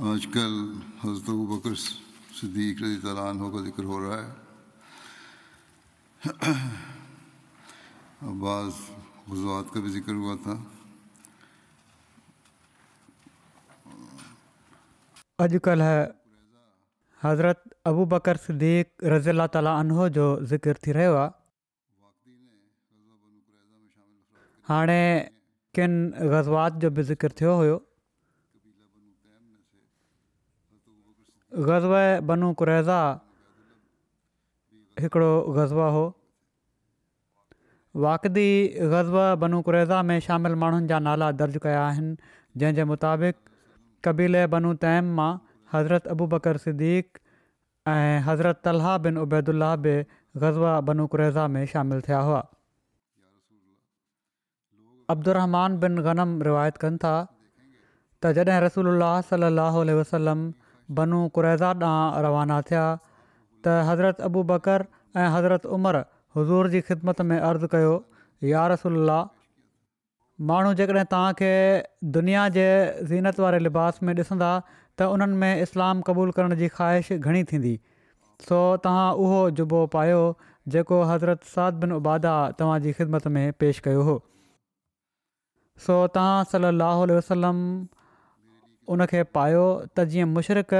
آج کل حضرت ابو بکر صدیق رضی اللہ عنہ کا ذکر ہو رہا ہے بعض غزوات کا بھی ذکر ہوا تھا آج کل ہے حضرت ابو بکر صدیق رضی اللہ تعالیٰ عنہ جو ذکر تھی رہے ہوا ہاں کن غزوات جو بھی ذکر تھو ہوئے ग़ज़ बनू कुरेज़ा हिकिड़ो ग़ज़ो हो वाक़दी ग़ज़ा बनू कुरेज़ा में शामिलु माण्हुनि जा नाला दर्ज़ु कया आहिनि जंहिंजे मुताबिक़ क़बीले बनु तैम मां हज़रत अबू बकर सिद्दीक़ हज़रत तलह बिनैदल बि ग़ज़वा बनु कुरेज़ा में शामिलु بن हुआ अब्दुरमान बिन ग़नम रिवायत कनि था त जॾहिं रसूल अलाहु वसलम बनू कुरैज़ा ॾांहुं रवाना थिया त हज़रत अबू बकर ऐं हज़रत उमर हज़ूर जी ख़िदमत में अर्ज़ु कयो यार रसा माण्हू जेकॾहिं तव्हांखे दुनिया जे ज़ीनत वारे लिबास में ॾिसंदा त उन्हनि में इस्लाम क़बूल करण जी ख़्वाहिश घणी थींदी सो तव्हां उहो जुबो पायो जेको हज़रत साद बिन उबादा तव्हांजी ख़िदमत में पेश कयो हो सो तव्हां सलाहु वसलम उनखे पायो त जीअं मुशरक़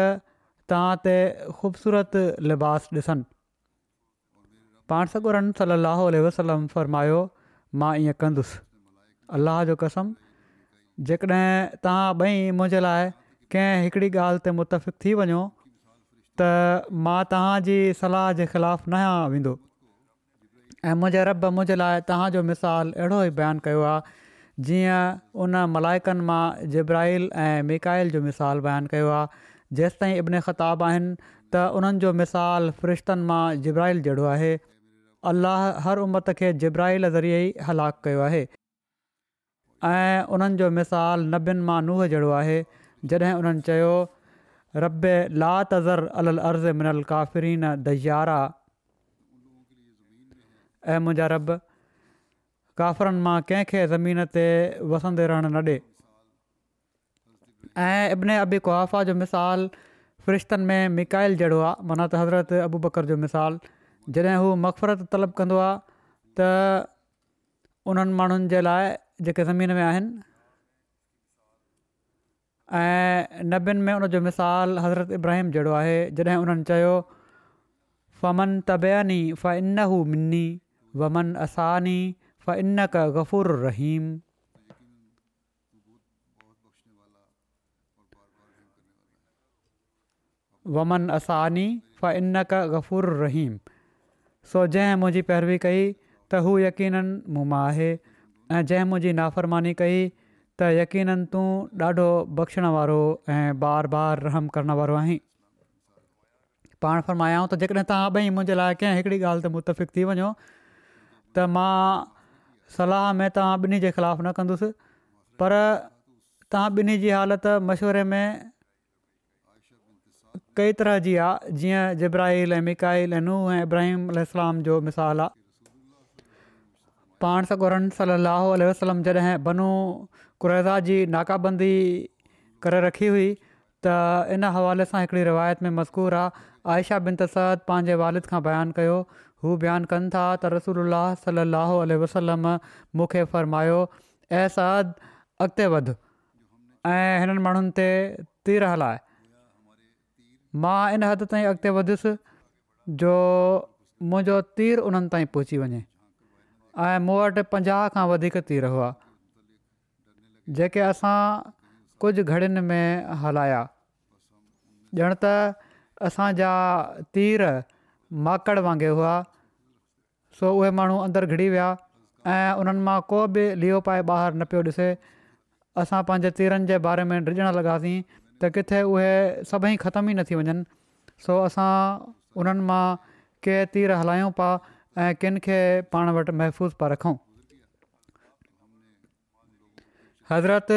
तव्हां ते ख़ूबसूरत लिबास ॾिसनि पाण सगुरनि सलाहु वसलम फ़र्मायो मां ईअं कंदुसि अलाह जो कसम जेकॾहिं तव्हां ॿई मुंहिंजे लाइ कंहिं हिकिड़ी ॻाल्हि ते मुतफ़िक़ थी वञो त मां तव्हांजी सलाह जे ख़िलाफ़ु न आहियां वेंदो ऐं मुंहिंजे रब मुंहिंजे लाइ तव्हांजो मिसाल अहिड़ो ई बयानु कयो आहे जीअं उन मलाइकनि मां जिब्राहिल ऐं मिकाइल जो मिसाल बयानु कयो आहे जेंसि ताईं इब्न ख़ताब आहिनि त उन्हनि जो मिसाल फ़रिश्तनि मां जिब्राहिल जहिड़ो आहे अलाह हर उमत खे जिब्राइल ज़रिए ई हलाकु कयो आहे ऐं उन्हनि जो मिसाल नबियुनि मां नूह जहिड़ो आहे जॾहिं उन्हनि चयो रब तज़र अल अर्ज़ मिनल काफ़रीन दयारा ऐं मुंहिंजा रब काफ़रनि मां कंहिंखे ज़मीन ते वसंदे रहणु न ॾिए ऐं इबिने अबि कुआा जो मिसाल फ़रिश्तनि में मिकाइल जहिड़ो आहे माना त हज़रत अबू बकर जो मिसाल जॾहिं हू मक़फ़रत तलबु कंदो आहे त उन्हनि माण्हुनि जे लाइ जेके ज़मीन में आहिनि ऐं नबियुनि में उनजो मिसाल हज़रत इब्राहिम जहिड़ो आहे जॾहिं उन्हनि चयो फ़मन तबयानी फ़इन हू मिनी वमन असानी फ़ इन कफ़ुरु रहीम वमन اسانی फ़ इन कफ़ूरु रहीम सो जंहिं मुंहिंजी पैरवी कई त हू مما ہے मां आहे ऐं जंहिं मुंहिंजी नाफ़रमानी त यक़ीननि तू ॾाढो बख़्शण वारो ऐं बार बार रहम करण वारो आहीं पाण फरमाया त जेकॾहिं तव्हां ॿई मुंहिंजे लाइ कंहिं हिकिड़ी ॻाल्हि ते मुतफ़िक़ थी वञो त मां सलाह में तव्हां ॿिन्ही जे ख़िलाफ़ु न कंदुसि पर तव्हां ॿिन्ही जी हालति मशवरे में कई तरह जी आहे जीअं जब्राहिल अहमिकाहिल नू ऐं इब्राहिम वलाम जो मिसालु आहे पाण सॻोरन सलाहु वसलम जॾहिं बनू कुरैज़ा जी नाकाबंदी करे रखी हुई त इन हवाले सां हिकिड़ी रिवायत में मशकूरु आहे आयशा बिन तसद पंहिंजे वालिद खां बयानु कयो हू बयानु कनि था त रसूल सलाहु वसलम मूंखे फ़र्मायो अहसादु अॻिते वध ऐं हिननि माण्हुनि ते तीर हलाए मां इन हदि ताईं अॻिते जो मुंहिंजो तीर उन्हनि ताईं पहुची वञे ऐं मूं वटि पंजाह खां वधीक तीर हुआ जेके असां कुझु घड़ियुनि में हलाया ॼण त असांजा तीर माकड़ वांगुरु हुआ सो उहे माण्हू अंदरि घिरी विया ऐं उन्हनि मां को बि लीओ पाए ॿाहिरि न पियो ॾिसे असां पंहिंजे तीरनि जे बारे में डिॼण लॻासीं त किथे उहे सभई ख़तम ई न थी वञनि सो असां उन्हनि मां के तीर हलायूं पिया ऐं किन खे पाण वटि महफ़ूज़ पिया रखूं हज़रत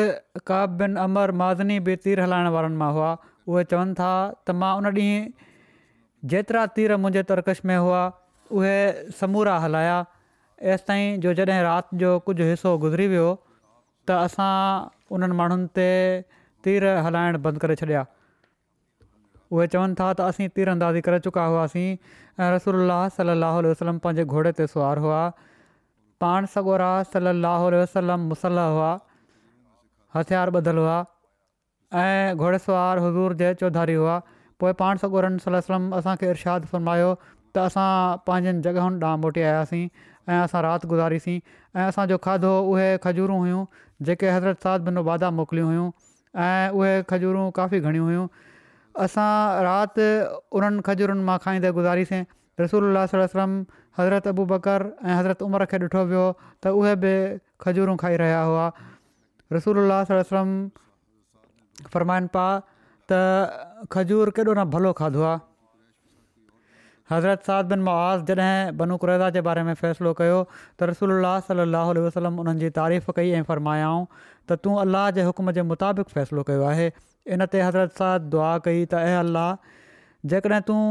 काब बिन अमर माज़नी बि तीर हलाइण वारनि मां हुआ उहे चवनि था उन ॾींहुं जेतिरा तीर मुंहिंजे तरकश में हुआ उहे समूरा हलाया एसि ताईं जो जॾहिं राति जो कुझु हिसो गुज़री वियो त असां उन्हनि माण्हुनि ते तीर हलाइणु बंदि करे छॾिया उहे चवनि था त असीं तीर अंदाज़ी करे चुका हुआसीं ऐं रसूल सलाहु वसलम पंहिंजे घोड़े ते सवार हुआ पाण सॻो राह सलाह मुसलाहु हुआ हथियार ॿधलु हुआ ऐं घोड़े हज़ूर जय चौधारी हुआ पोइ पाण सगोरन सलम असांखे इरशाद फरमायो त असां पंहिंजनि जॻहियुनि ॾांहुं मोटी आयासीं ऐं असां राति गुज़ारसीं ऐं असांजो खाधो उहे खजूरूं हुयूं जेके हज़रत साद बिनो बादाम मोकिलियूं हुयूं ऐं उहे खजूरूं काफ़ी घणियूं हुयूं असां राति उन्हनि खजूरनि मां खाईंदे गुज़ारियसीं रसूल सलम हज़रत अबू बकर ऐं हज़रत उमर खे ॾिठो वियो त उहे बि खजूरूं खाई रहिया हुआ रसूल सलम फ़रमाइन पा त खजूर केॾो न भलो खाधो आहे हज़रत साध बिन मवाज़ जॾहिं बनू क़ुरैज़ा जे बारे में फ़ैसिलो कयो त रसोल्ला सलाहु उल वसलम उन्हनि जी तारीफ़ कई ऐं फ़र्मायाऊं त तूं अलाह जे हुकम जे मुताबिक़ फ़ैसिलो कयो आहे इन ते हज़रत साध दुआ कई त ए अल अलाह जेकॾहिं तूं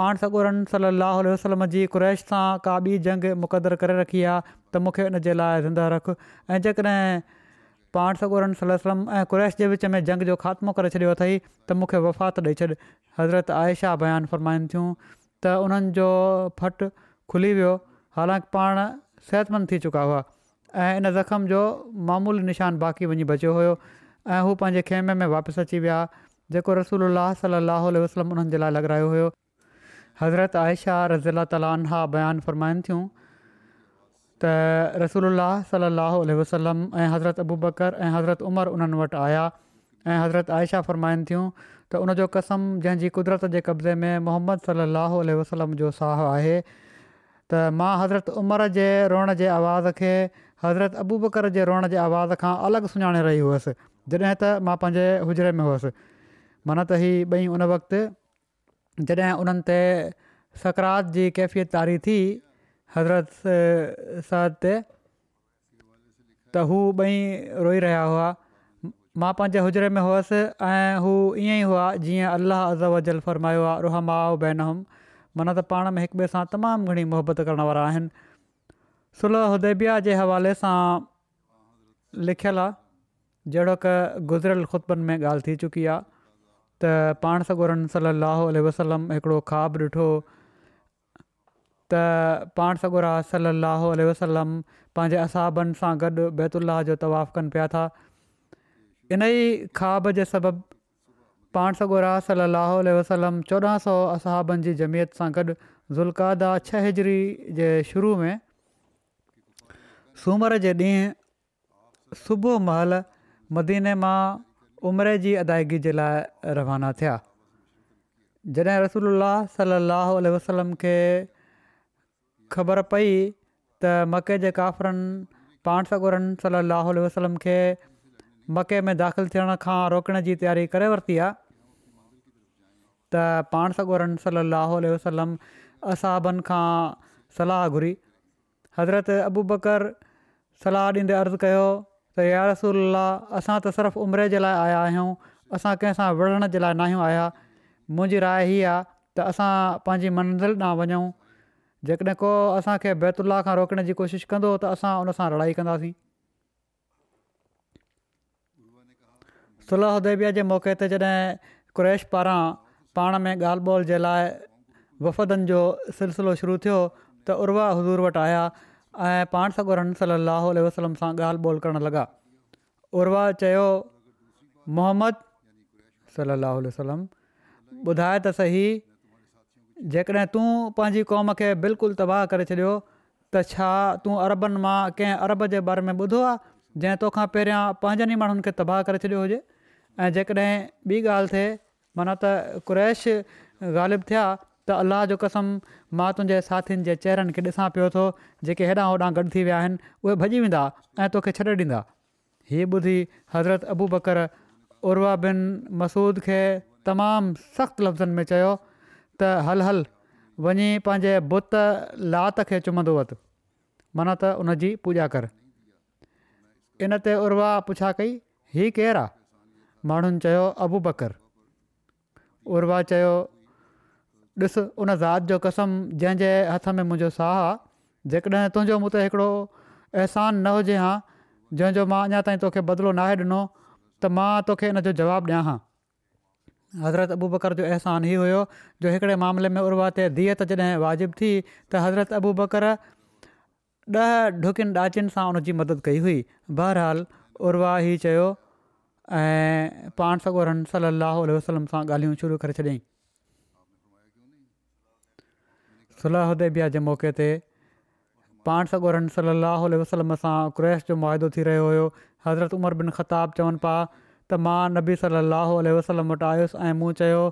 पाण सगुरनि सलाहु वसलम जी कुरैश सां काबी जंग मुक़दरु करे रखी आहे त मूंखे इन जे लाइ ज़िंदह रख ऐं जेकॾहिं पाण सॻूरन सल ऐं कुरैश जे विच में जंग जो ख़ात्मो करे छॾियो अथई त मूंखे वफ़ात ॾेई छॾ हज़रत आयशा बयानु फ़रमाइनि थियूं त उन्हनि जो फट खुली वियो हालांकि पाण सिहतमंद थी चुका हुआ ऐं इन ज़ख़्म जो मामूली निशान बाक़ी वञी बचियो हुयो ऐं हू पंहिंजे खेमे में वापसि अची विया जेको रसूल अलाहु वसलम उन्हनि जे लाइ लग हुयो हज़रत आयशा रज़ीला ताला बयानु फ़रमाइनि थियूं رسول اللہ صلی اللہ علیہ وسلم حضرت अबू बकर ऐं हज़रत उमर उन्हनि वटि आया ऐं हज़रत आयशा फ़रमाइनि थियूं त उनजो कसम जंहिंजी कुदिरत जे कब्ज़े में मोहम्मद सलाहु वसलम जो साह आहे त मां हज़रत उमर जे रोअण जे आवाज़ खे हज़रत अबू बकर जे रोअण जे आवाज़ खां अलॻि सुञाणे रही हुअसि जॾहिं त मां हुजरे में ہوس माना त ہی بئی उन وقت जॾहिं उन्हनि सकरात जी कैफ़ियत तारी थी हज़रत सद ते त हू ॿई रोई रहिया हुआ मां पंहिंजे हुजरे में हुअसि ऐं हू ईअं ई हुआ जीअं अलाह अज जल फ़रमायो आहे रुहमाओ बेनहम माना त पाण में हिक ॿिए सां तमामु घणी मोहबत करण वारा आहिनि सुलह उदेबिया जे हवाले सां लिखियलु आहे जहिड़ो क गुज़िरियल खुतबनि में ॻाल्हि थी चुकी आहे त पाण सां सली अलाह वसलम हिकिड़ो ख़्वाबु ॾिठो त पाण सॻोरा सलाहु आल वसलम पंहिंजे असाबनि सां गॾु اللہ جو जो तवाफ़ कनि पिया था इन ई ख़्वाब जे सबबु पाण सॻोरा सलाहु आल वसलम चोॾहं सौ असाबनि जी जमियत सां गॾु ज़ुल्कादा छहजरी जे शुरू में सूमर जे ॾींहुं सुबुह महल मदीने मां उमिरि जी अदायगी जे लाइ रवाना थिया जॾहिं रसल सलाहु वसलम खे ख़बर पई त मके जे काफ़िरनि पाण सॻोरनि सलाहु उल्ह वसलम खे मके में दाख़िलु थियण खां रोकण जी तयारी करे वरिती आहे त पाण सॻोरनि सलाहु वसलम असाबनि खां सलाह घुरी हज़रत अबू बकर सलाह ॾींदे अर्ज़ु कयो त यार रसूल असां त सिर्फ़ु उमिरि जे लाइ आया आहियूं असां कंहिंसां विढ़ण जे लाइ नाहियूं आया मुंहिंजी राय हीअ आहे त असां पंहिंजी मंज़िल ॾांहुं वञूं जेकॾहिं को असांखे बैतुला खां रोकण जी कोशिशि कंदो त असां उनसां लड़ाई कंदासीं उदेबिया जे मौक़े ते जॾहिं क्रैश पारां पाण में ॻाल्हि ॿोल जे लाइ वफ़दनि जो सिलसिलो शुरू थियो त उर्वा हज़ूर वटि आया ऐं पाण सां ॻोड़नि सलाहु वसलम सां ॻाल्हि ॿोल करणु लॻा उर्वा चयो मोहम्मद सलाहु वसलम ॿुधाए त सही जेकॾहिं तूं पंहिंजी क़ौम खे बिल्कुलु तबाह करे छॾियो त छा तूं अरबनि मां कंहिं अरब जे बारे में ॿुधो आहे जंहिं तोखां पहिरियां पंहिंजनि ई माण्हुनि खे तबाह करे छॾियो हुजे ऐं जेकॾहिं ॿी ॻाल्हि थिए माना त कु्रैश ग़ालिबु थिया त अलाह जो कसम मां तुंहिंजे साथियुनि जे चहिरनि खे ॾिसां पियो थो जेके हेॾां होॾां गॾु थी विया आहिनि उहे भॼी वेंदा ऐं तोखे छॾे ॾींदा हीअ ॿुधी हज़रत अबू बकर उर्वा बिन मसूद खे तमामु सख़्तु लफ़्ज़नि में चयो त हल हल वञी पंहिंजे बुत लात खे चुमंदो वतु माना त उन जी पूॼा कर इन ते उर्वा पुछा कई ही केरु आहे माण्हुनि चयो अबू बकर उर्वा चयो ॾिस उन ज़ात जो कसम जंहिंजे हथ में मुंहिंजो साहु आहे जेकॾहिं तुंहिंजो मूं त हिकिड़ो अहसान न हुजे हा जंहिंजो मां अञा ताईं तोखे बदिलो नाहे ॾिनो त मां तोखे इन जो जवाबु ॾियां हज़रत अबू बकर जो अहसान ई हुयो जो हिकिड़े मामले में उर्वा ते दीयत जॾहिं वाजिबु थी त हज़रत अबू बकर ॾह ॾुकियुनि ॾाचनि सां हुन मदद कई हुई बहरहाल उर्वा ई चयो ऐं पाण सॻोरनि सलाहु वसलम सां ॻाल्हियूं शुरू करे छॾियईं सुलाह उदेबिया बिया जे मौक़े ते पाण सॻोरनि सलाह वसलम सां क्रैश जो मुआदो थी रहियो हुयो हज़रत उमर बिन खताबु चवनि पिया त मां नबी सलाहु वसलम वटि आयोसि ऐं मूं चयो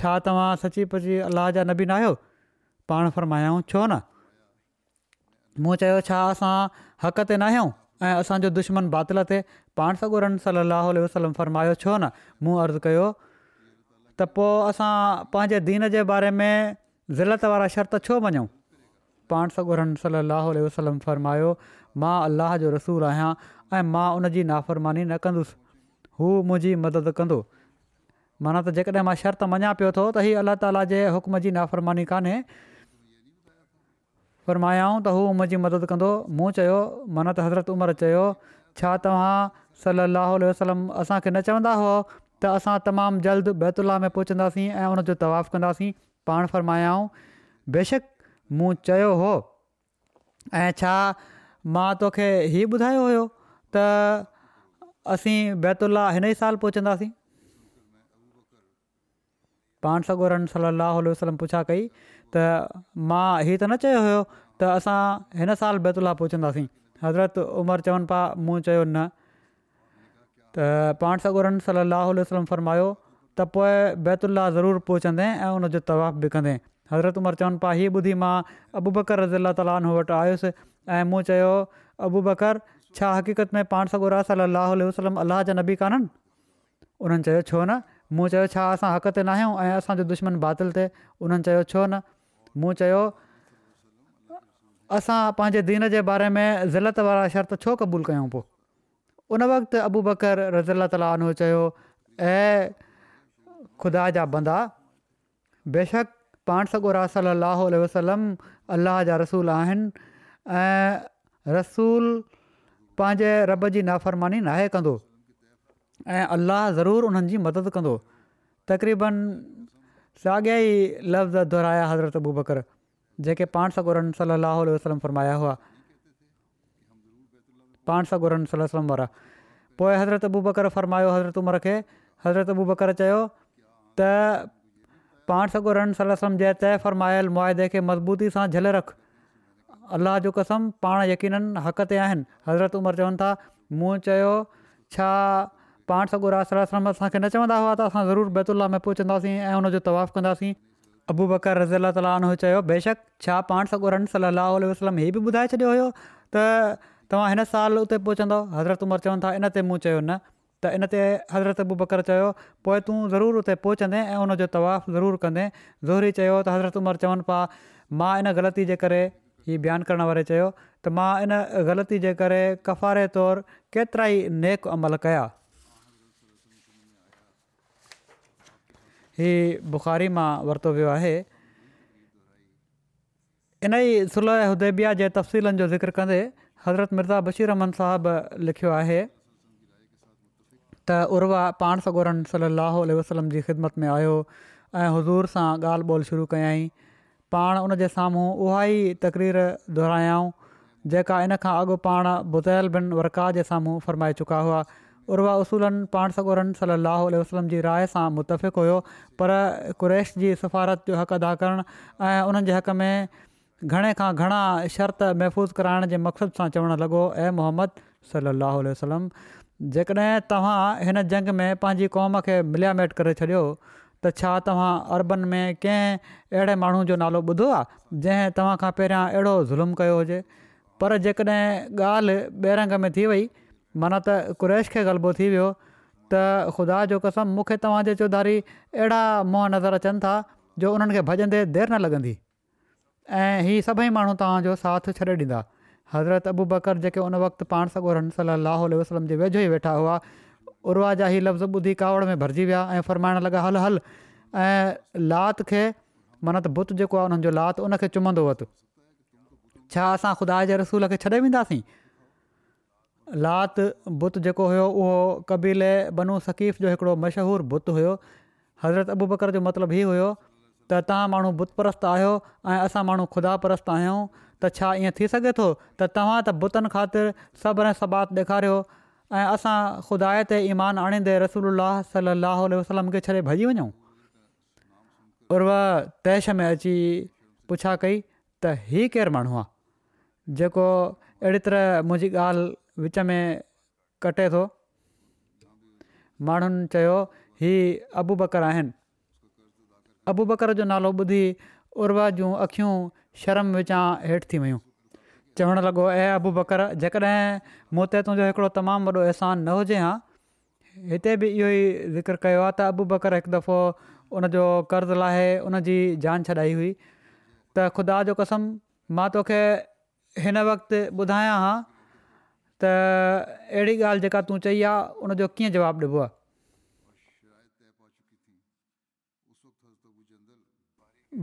छा तव्हां सची पची अलाह जा नबी न आहियो पाण फ़रमायाऊं छो न मूं चयो छा असां हक़ ते न आहियूं ऐं असांजो दुश्मन बातिल ते पाण सगरन सलाहु वसलम फ़र्मायो छो न मूं अर्ज़ु कयो त पोइ असां पंहिंजे दीन जे बारे में ज़िलत वारा शर्त छो मञूं पाण सॻो सलाहु वसलम फ़र्मायो मां अलाह जो रसूल आहियां ऐं मां उन जी नाफ़रमानी न कंदुसि हू मुंहिंजी मदद कंदो माना त जेकॾहिं मां शर्त मञा पियो थो त हीअ अलाह ताला जे हुकम जी नाफ़रमानी कान्हे फरमायाऊं त हू मुंहिंजी मदद कंदो मूं चयो माना त हज़रत उमिरि चयो छा तव्हां सलाहु वसलम असांखे न चवंदा हुओ त असां तमामु जल्द बैतुला में पहुचंदासीं ऐं उन तवाफ़ु कंदासीं पाण बेशक मूं चयो ऐं छा मां तोखे हीउ ॿुधायो हुयो त असीं बैतुला हिन ई साल पहुचंदासीं पाण सॻो सलाहु वसलम पुछा कई त मां हीउ त न चयो हुयो त असां हिन साल बैतुलाह पहुचंदासीं हज़रत उमिरि चवनि पिया मूं चयो न त पाण सॻोरनि सलाह वलम फ़रमायो त पोइ बैतुला ज़रूरु पहुचंदे ऐं उनजो तवाफ बि कंदे हज़रत उमिरि चवनि पिया हीअ ॿुधी मां अबू बकर रज़ीला ताल वटि आयुसि ऐं मूं चयो अबु बकर छा हक़ीक़त में पाण सॻो रास अलाहु वसलम अलाह जा नबी कोन्हनि उन्हनि चयो छो न मूं चयो छा असां हक़ ते न आहियूं ऐं असांजो दुश्मन बातिल थिए उन्हनि चयो छो न मूं चयो असां पंहिंजे दीन जे बारे में ज़िलत वारा शर्त छो क़बूल कयूं पोइ उन वक़्तु अबू बकर रज़ीला ख़ुदा जा बंदा बेशक पाण सॻो रास अलाहु वसलम अलाह जा रसूल आहिनि ऐं रसूल पंहिंजे रॿ जी नाफ़रमानी नाहे कंदो ऐं अलाह ज़रूरु उन्हनि जी मदद कंदो तक़रीबन साॻिया ई लफ़्ज़ दुहिराया हज़रत अबू बकर जेके पाण सॻोरम सलाहु वसलम फ़रमाया हुआ पाण सॻोरनि वारा पोइ हज़रत अबू बकरु फरमायो हज़रत उमर खे हज़रत अबू बकर चयो त पाण सॻोरन सलम जय तइ फ़रमायल मुआदे खे मज़बूती सां झल रखु अलाह जो कसम पाण यकीननि हक़ ते आहिनि हज़रत उमिरि चवनि था मूं चयो छा पाण असांखे न चवंदा हुआ त असां ज़रूरु में पहुचंदासीं ऐं उनजो तवाफ़ु कंदासीं अबू बकर रज़ी अल चयो बेशक छा पाण सगुर रन वसलम हीअ बि ॿुधाए छॾियो हुयो त तव्हां हिन साल उते पहुचंदव हज़रत उमिरि चवनि था इन ते मूं चयो न त इन ते हज़रत अबू बकर चयो पोइ तूं ज़रूरु उते पहुचंदे ऐं तवाफ़ु ज़रूरु कंदे ज़ोहरी चयो त हज़रत उमिरि चवनि पिया मां इन ग़लती जे करे हीअ बयानु करणु वारे चयो त मां इन ग़लती जे करे कफ़ारे तौरु केतिरा ई नेक अमल कया ही बुख़ारी मां वरितो वियो आहे इन ई सुलह उदेबिया जे तफ़सीलनि जो ज़िक्र कंदे हज़रत मिर्ज़ा बशीर बशीरहमन साहबु लिखियो आहे त उर्वा पाण सगोरन सली अलाह वसलम जी ख़िदमत में आयो ऐं हज़ूर सां ॻाल्हि ॿोल शुरू कयईं पाण उन जे साम्हूं उहा ई तक़रीर दुहिरायऊं जेका इन खां अॻु पाण बुतैलबिन वरका जे साम्हूं फ़रमाए चुका हुआ उर्वा उसूलनि पाण सॻोरनि सलाहु वसलम जी राय सां मुतफ़िक़ु हुयो पर कुरैश जी सिफ़ारत जो हक़ु अदा करणु ऐं हक़ में घणे खां घणा शर्त महफ़ूज़ कराइण जे मक़सदु सां चवणु लॻो ए मोहम्मद सलाहु वसलम जेकॾहिं तव्हां हिन जंग में पंहिंजी क़ौम खे मिलियामैट करे छॾियो छा तव्हां में कंहिं अहिड़े माण्हू जो नालो ॿुधो आहे जंहिं तव्हां खां पहिरियां अहिड़ो ज़ुल्म कयो हुजे पर जेकॾहिं ॻाल्हि में थी वई माना त कुरैश खे ग़लबो थी वियो त ख़ुदा जो कसम मूंखे तव्हांजे चौधारी अहिड़ा मुंहं नज़र अचनि था जो उन्हनि खे भॼंदे देरि न लॻंदी ऐं इहे सभई माण्हू तव्हांजो साथ छॾे ॾींदा हज़रत अबू बकर जेके उन वक़्तु पाण सॻो रम वसलम जे वेझो ई वेठा हुआ उर्वाजा ई लफ़्ज़ ॿुधी कावड़ में भरिजी विया ऐं फरमाइण लॻा हल हल ऐं लात खे माना त बुत जेको आहे उन्हनि जो उन चुमंदो वतु छा असां ख़ुदा जे रसूल खे छॾे वेंदासीं लात बुत जेको हुयो उहो कबीले बनू सकीफ़ जो हिकिड़ो मशहूरु बुत हुयो हज़रत अबू बकर जो मतिलबु हीअ हुयो त तव्हां माण्हू बुत परस्त आहियो ऐं असां माण्हू ख़ुदा परस्त आहियूं त छा ईअं थी सघे थो त ख़ातिर सब्र ऐं ऐं असां ख़ुदा ते ईमान आणींदे रसूल सलाहु वसलम खे छॾे भॼी वञूं उर्व तैश में अची पुछा कई त हीउ केरु माण्हू आहे जेको अहिड़ी तरह मुंहिंजी ॻाल्हि विच में कटे थो माण्हुनि चयो ही अबू बकर अबू बकर जो नालो ॿुधी उर्वा जूं अखियूं शर्म विचां हेठि थी वियूं चवणु लॻो ऐं अबु बकर जेकॾहिं मूं ते तुंहिंजो हिकिड़ो तमामु वॾो अहसानु न हुजे हा हिते बि इहो ई ज़िक्र कयो आहे त अबु बकर हिकु दफ़ो उनजो कर्ज़ु लाहे उनजी जान छॾाई हुई त ख़ुदा जो कसम मां तोखे हिन वक़्तु ॿुधायां हा त अहिड़ी ॻाल्हि जेका तूं चई आहे उनजो कीअं जवाबु ॾिबो आहे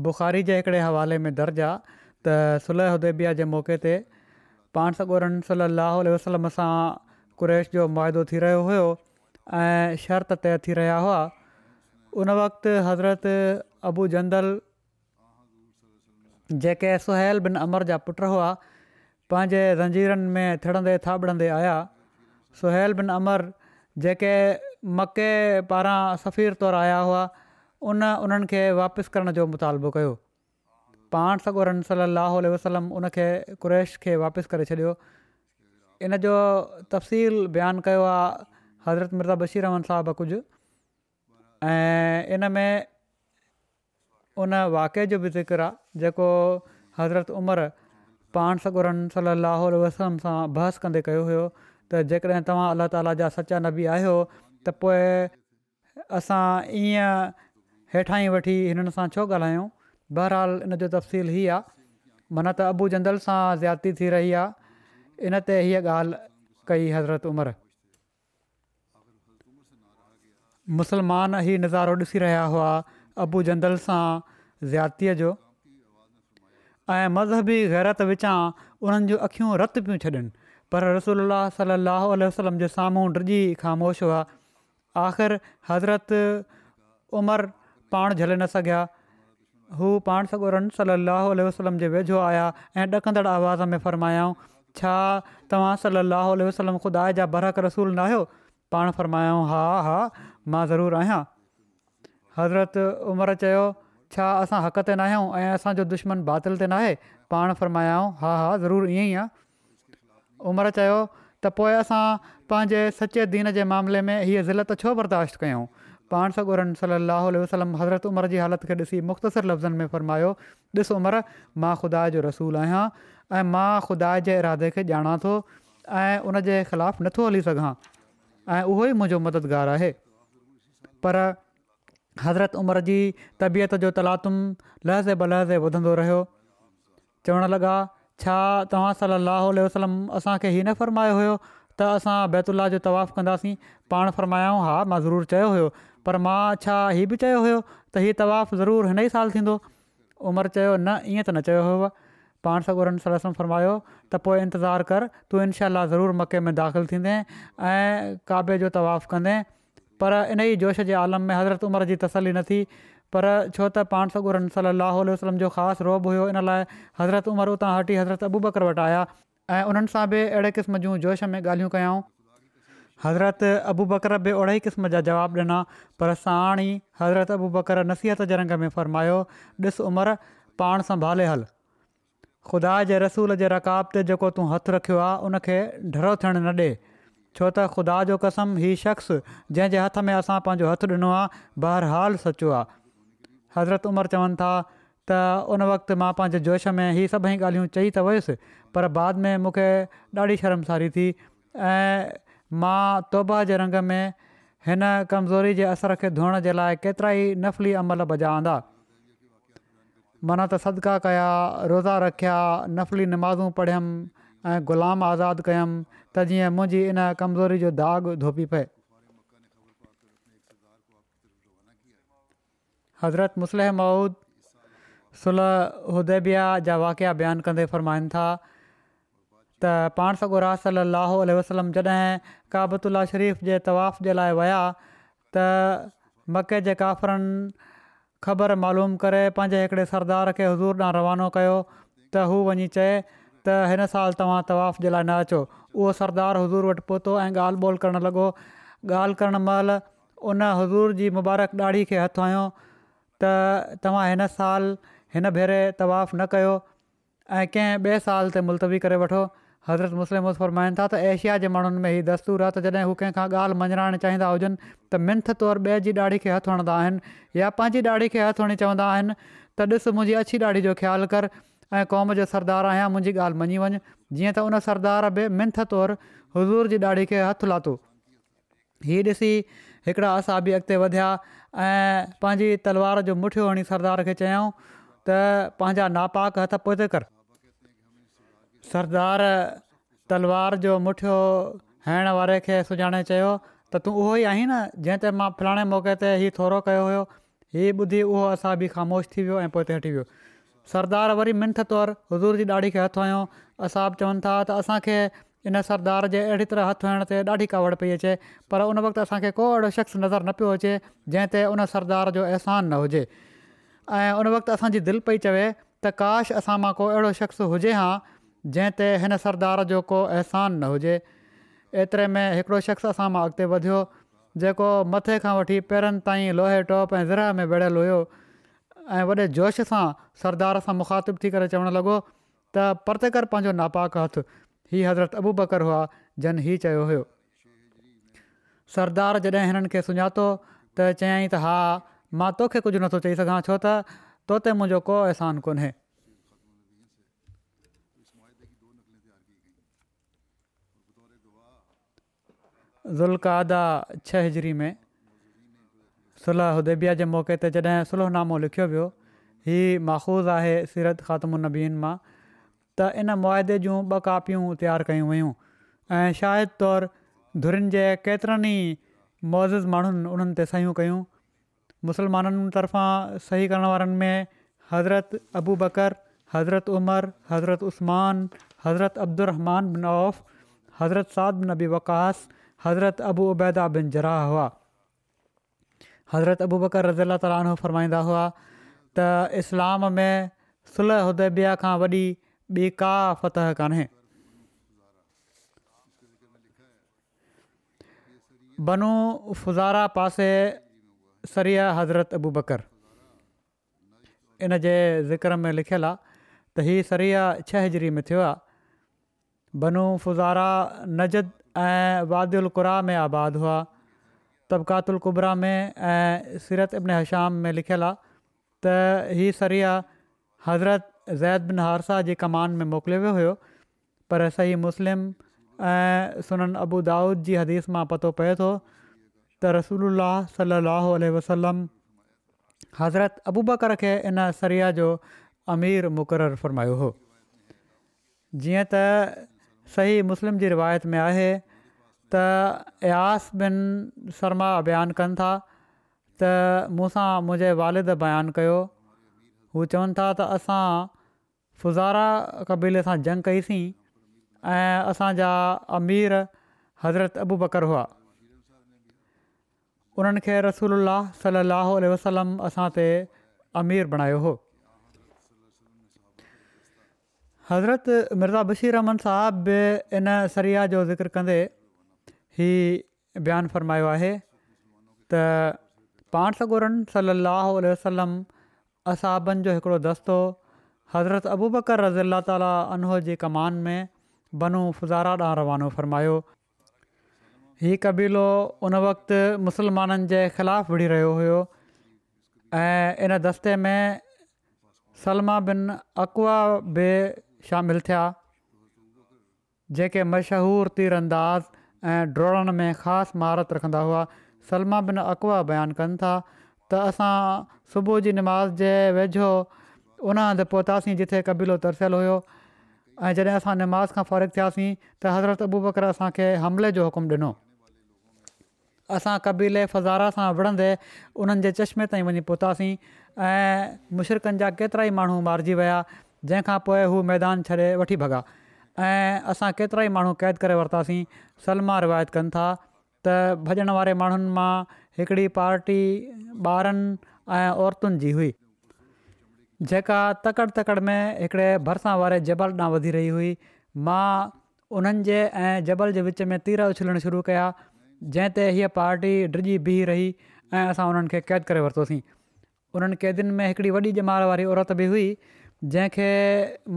बुख़ारी जे हिकिड़े हवाले में आहे त सुलह उदेबिया जे मौक़े ते पाण सगोरन रन सली वसलम सां कुरैश जो मुआदो थी रहियो हुयो ऐं शर्त तय थी रहिया हुआ उन वक़्ति हज़रत अबू जंदल जेके सुहैल बिन अमर जा पुट हुआ पंहिंजे रंजीरनि में थिड़ंदे थाॿड़ंदे आया सुहैल बिन अमर जेके मके पारां सफ़ीर तौरु आया हुआ उन उन्हनि खे वापसि करण जो मुतालबो कयो पाण सगोरनि सलाहु वसलम उनखे कुरैश खे वापसि करे छॾियो इन जो तफ़सील बयानु कयो आहे हज़रत मिर्ज़ा बशीरमन साहबु कुझु ऐं इन में उन वाक़े जो बि ज़िक्र आहे जेको हज़रत उमरि पाण सॻोरन सलाहु वसलम सां बहस कंदे कयो हुयो त जेकॾहिं तव्हां अलाह ताला जा सचा न बि आहियो त पोइ असां ईअं हेठां ई वठी हिननि सां छो ॻाल्हायूं बहरहालु इन जो तफ़सील ई आहे माना त अबू जंदल सां ज़्याती थी रही आहे इन ते हीअ ॻाल्हि कई हज़रत उमिरि मुसलमान ई नज़ारो ॾिसी रहिया हुआ अबू जंदल सां ज़्यातीअ जो ऐं मज़हबी ग़ैरत विचां उन्हनि जूं अख़ियूं रतु पियूं छॾनि पर रसोल्ला सलाहु वसलम जे साम्हूं रिजी ख़ामोश हुआ आख़िर हज़रति उमिरि पाण झले न सघिया हू पाण सगुरनि सलाह हलो वसलम जे वेझो आया ऐं ॾकंदड़ आवाज़ में फ़रमायाऊं छा तव्हां सलाहु वसलम ख़ुदा जा बरक़ु रसूल न आहियो पाण फ़रमायाऊं हा हा मां ज़रूरु आहियां हज़रत उमिरि चयो छा असां हक़ ते न आहियूं ऐं असांजो दुश्मन बातिल ते नाहे पाण फ़र्मायाऊं हा हा ज़रूरु ईअं ई आहे उमिरि चयो त पोइ असां पंहिंजे सचे दीन जे मामले में हीअ ज़िलत छो बर्दाश्त कयूं पाण सॻोरनि सलाह वसलम हज़रत उमिरि जी हालति खे ॾिसी मुख़्तसिर लफ़्ज़नि में फ़रमायो ॾिसो उमिरि मां ख़ुदा जो रसूलु आहियां ऐं मां ख़ुदा जे इरादे खे ॼाणा थो ऐं उन जे ख़िलाफ़ु नथो हली सघां ऐं उहो ई मुंहिंजो मददगारु आहे पर हज़रत उमिरि जी तबियत जो तलातुम लहज़े ब लहज़े वधंदो रहियो चवणु लॻा छा तव्हां सलाहु वसलम असांखे हीअ न फ़रमायो हुयो त असां बैत जो तवाफ़ु कंदासीं पाण फ़रमायाऊं हा मां ज़रूरु चयो हुयो पर मां छा हीउ बि चयो हुयो त हीअ तवाफ़ु ज़रूरु हिन ई साल थींदो उमिरि चयो न ईअं त न चयो हुयव पाण सॻोरनि सलम फरमायो त पोइ इंतज़ारु कर तूं इनशाह ज़रूरु मके में दाख़िलु थींदे ऐं काबे जो तवाफ़ु कंदे पर इन ई जोश जे आलम में हज़रत उमिरि जी तसली न थी पर छो त पाण सगोरन सलाहु उल वसलम जो ख़ासि रोब हुयो इन लाइ हज़रत उमिरि उतां हटी हज़रत अबू बकर वटि आया ऐं उन्हनि सां बि अहिड़े क़िस्म जूं जोश में ॻाल्हियूं कयूं हज़रत अबू बकर बि ओड़े ई क़िस्म जा जवाबु ॾिना पर साणी हज़रत अबू बकर नसीहत जे रंग में फ़र्मायो ॾिसु उमिरि पाण संभाले हल ख़ुदा जे रसूल जे रकाब ते जेको तूं हथु रखियो आहे उनखे डरो थियणु न ॾिए छो त ख़ुदा जो कसम हीउ शख़्स जंहिंजे हथ में असां पंहिंजो हथु ॾिनो आहे बहरहालु सचो आहे हज़रत उमिरि चवनि था त उन वक़्तु मां पंहिंजे जोश में हीअ सभई ॻाल्हियूं चई त वयुसि पर बाद में मूंखे ॾाढी शर्मसारी थी ऐं मां तौबा जे रंग में हिन कमज़ोरी जे असर खे धोअण जे लाइ केतिरा ई नफ़ली अमल बजांदा माना त सदिका कया रोज़ा रखिया नफ़ली नमाज़ूं पढ़ियमि ऐं ग़ुलाम आज़ादु कयमि त जीअं मुंहिंजी इन कमज़ोरी जो दाग़ु धोपी पए हज़रत मुस्लिह माउद सुलह उदेबिया जा वाक़िया बयानु कंदे फ़रमाइनि था त पाण सॻो रास वसलम जॾहिं काबतुल्ला शरीफ़ जे तवाफ़ जे लाइ विया त मके जे काफ़रनि ख़बर मालूम करे पंहिंजे हिकिड़े सरदार खे हज़ूर ॾांहुं रवानो कयो त हू वञी चए त हिन साल तव्हां तवाफ़ जे लाइ न अचो उहो सरदार हज़ूर वटि पहुतो ऐं ॻाल्हि ॿोल करणु लॻो ॻाल्हि करणु महिल उन हज़ूर जी मुबारक ॾाढी खे हथ आहियो त तव्हां हिन साल हिन भेरे तवाफ़ु न कयो ऐं कंहिं ॿिए साल ते मुलतवी करे वठो हज़रत मुस्लिम मुस्रमाइनि था त एशिया जे माण्हुनि में हीउ दस्तूर आहे त जॾहिं हू कंहिंखां ॻाल्हि मञिराइणु चाहींदा हुजनि त मिंथ तौरु ॿिए जी ॾाढी खे हथु हणंदा आहिनि या पंहिंजी ॾाढी खे हथु हणी चवंदा आहिनि त ॾिसु मुंहिंजी अछी ॾाढी जो ख़्यालु कर ऐं क़ौम जो सरदार आहियां मुंहिंजी ॻाल्हि मञी वञु जीअं त उन सरदार बि मिंथ तौरु हज़ूर जी ॾाढी खे हथु लाथो हीउ ॾिसी हिकिड़ा असाबी अॻिते वधिया ऐं पंहिंजी तलवार जो मुठियो हणी सरदार खे चयाऊं त पंहिंजा नापाक हथ पदे कर सरदार तलवार जो मुठियो हैण वारे खे सुञाणे चयो त तूं उहो ई आहीं न जंहिं ते मां फिराणे मौके ते हीउ थोरो कयो हुयो हीअ ॿुधी उहो असां बि ख़ामोश थी वियो ऐं पोइ हिते हटी वियो सरदार वरी मिंथ तौरु हज़ूर जी ॾाढी हथु हुयो असां बि चवनि था त असांखे इन सरदार जे अहिड़ी तरह हथु हुअण ते ॾाढी कावड़ पई अचे पर उन वक़्तु असांखे को अहिड़ो शख़्स नज़र न पियो अचे जंहिं ते उन सरदार जो अहसान न हुजे ऐं उन वक़्तु असांजी दिलि पई चवे त काश असां मां को अहिड़ो शख़्स हुजे हा जंहिं ते हिन सरदार जो को अहसानु न हुजे एतिरे में हिकिड़ो शख़्स असां मां अॻिते वधियो जेको मथे खां वठी पेरनि ताईं लोहे टोप ऐं ज़र में विढ़ियल हुयो ऐं वॾे जोश सां सरदार सां मुखातिबु थी करे चवणु लॻो त कर पंहिंजो नापाक हथु हीअ हज़रत अबू बकर हुआ जन ही चयो हुयो सरदार जॾहिं हिननि खे सुञातो त चयाई त हा मां तोखे कुझु नथो चई सघां छो त तो को ज़ुल्कादा छह हिजरी में सुलह उदेबिया जे मौक़े ते जॾहिं सुलहनामो लिखियो वियो ही माखूज़ आहे सीरत ख़ात्म उनबीन मां त इन मुआदे जूं ॿ कापियूं तयारु कयूं वयूं ऐं शाहिद तौरु धुरिन जे केतिरनि ई मौज़िज़ माण्हुनि उन्हनि ते सयूं कयूं मुसलमाननि तरफ़ां सही करण वारनि में हज़रत अबू बकर हज़रत उमर हज़रत उस्मान हज़रत अब्दुरमान बन औफ़ हज़रत साद बन वकास حضرت ابو عبیدہ بن جرا ہوا حضرت ابو بکر رضی اللہ تعالیٰ عنہ فرمائندہ ہوا تا اسلام میں صلح حدیبیہ کا وڈی بی کا فتح کانے بنو فزارہ پاسے سری حضرت ابو بکر ان کے ذکر میں لکھل آ سری چھ ہجری میں تھو فزارہ نجد ऐं वादि में आबाद हुआ तबकात कुबरा में ऐं सिरत इब्न हशाम में लिखियलु आहे त हीअ सरिया हज़रत ज़ैद बिन हारसा जी कमान में मोकिलियो वियो हुयो पर सही मुस्लिम ऐं सुननि अबू दाऊद जी हदीस मां पतो पए थो त रसूल सलाहु वसलम हज़रत अबू बकर खे इन सरिया जो अमीर मुक़रर फ़र्मायो हो जीअं त सही मुस्लिम जी रिवायत में आहे त अयास बिन शर्मा बयानु कनि था त मूंसां मुंहिंजे वारिद बयानु कयो हू चवनि था त असां फुज़ारा कबीले सां जंग कईसीं ऐं असांजा अमीर हज़रत अबू बकर हुआ उन्हनि खे रसूल सलाहु वसलम असां ते अमीर बणायो हुओ हज़रत मिर्ज़ा बशीर अहमन साहब बि इन सरिया जो ज़िक्र कंदे ही बयानु फ़रमायो आहे त पाण सगुरनि सलाहु वसलम असाबनि जो हिकिड़ो दस्तो हज़रत अबूबकर रज़ीला ताली उनह जी कमान में बनू फुज़ारा ॾांहुं रवानो फ़रमायो ही क़बीलो उन वक़्तु मुसलमाननि जे ख़िलाफ़ु विढ़ी रहियो हुयो ऐं इन दस्ते में सलमा बिन अकुवा बि शामिल थिया जेके मशहूरु तीर अंदाज़ ऐं ड्रोड़नि में ख़ासि महारत रखंदा हुआ सलमा बिन अकवा बयानु कनि था त असां सुबुह जी निमाज़ जे वेझो उन हंधि पहुतासीं जिथे क़बीलो तरसियलु हुयो ऐं जॾहिं असां नमाज़ खां फ़ौरि थियासीं त हज़रत अबू ॿकर असांखे हमले जो हुकुम ॾिनो असां कबीले फज़ारा सां विढ़ंदे उन्हनि चश्मे ताईं वञी पहुतासीं ऐं मुशरकनि जा केतिरा ई माण्हू मारिजी विया जंहिंखां पोइ हू मैदान छॾे वठी भॻा ऐं असां केतिरा ई माण्हू क़ैद करे वरितासीं सलमा रिवायत कनि था त भॼण वारे माण्हुनि मां हिकिड़ी पार्टी ॿारनि ऐं औरतुनि जी हुई जेका तकड़ि तकड़ि में हिकिड़े भरिसां वारे जबल ॾांहुं वधी रही हुई मां उन्हनि जे ऐं जबल जे विच में तीर उछलण शुरू कया जंहिं ते हीअ पाटी डिॼी बीह रही ऐं असां उन्हनि क़ैद करे वरितोसीं उन्हनि क़ैदियुनि में हिकिड़ी वॾी ॼमार वारी औरत बि हुई जंहिंखे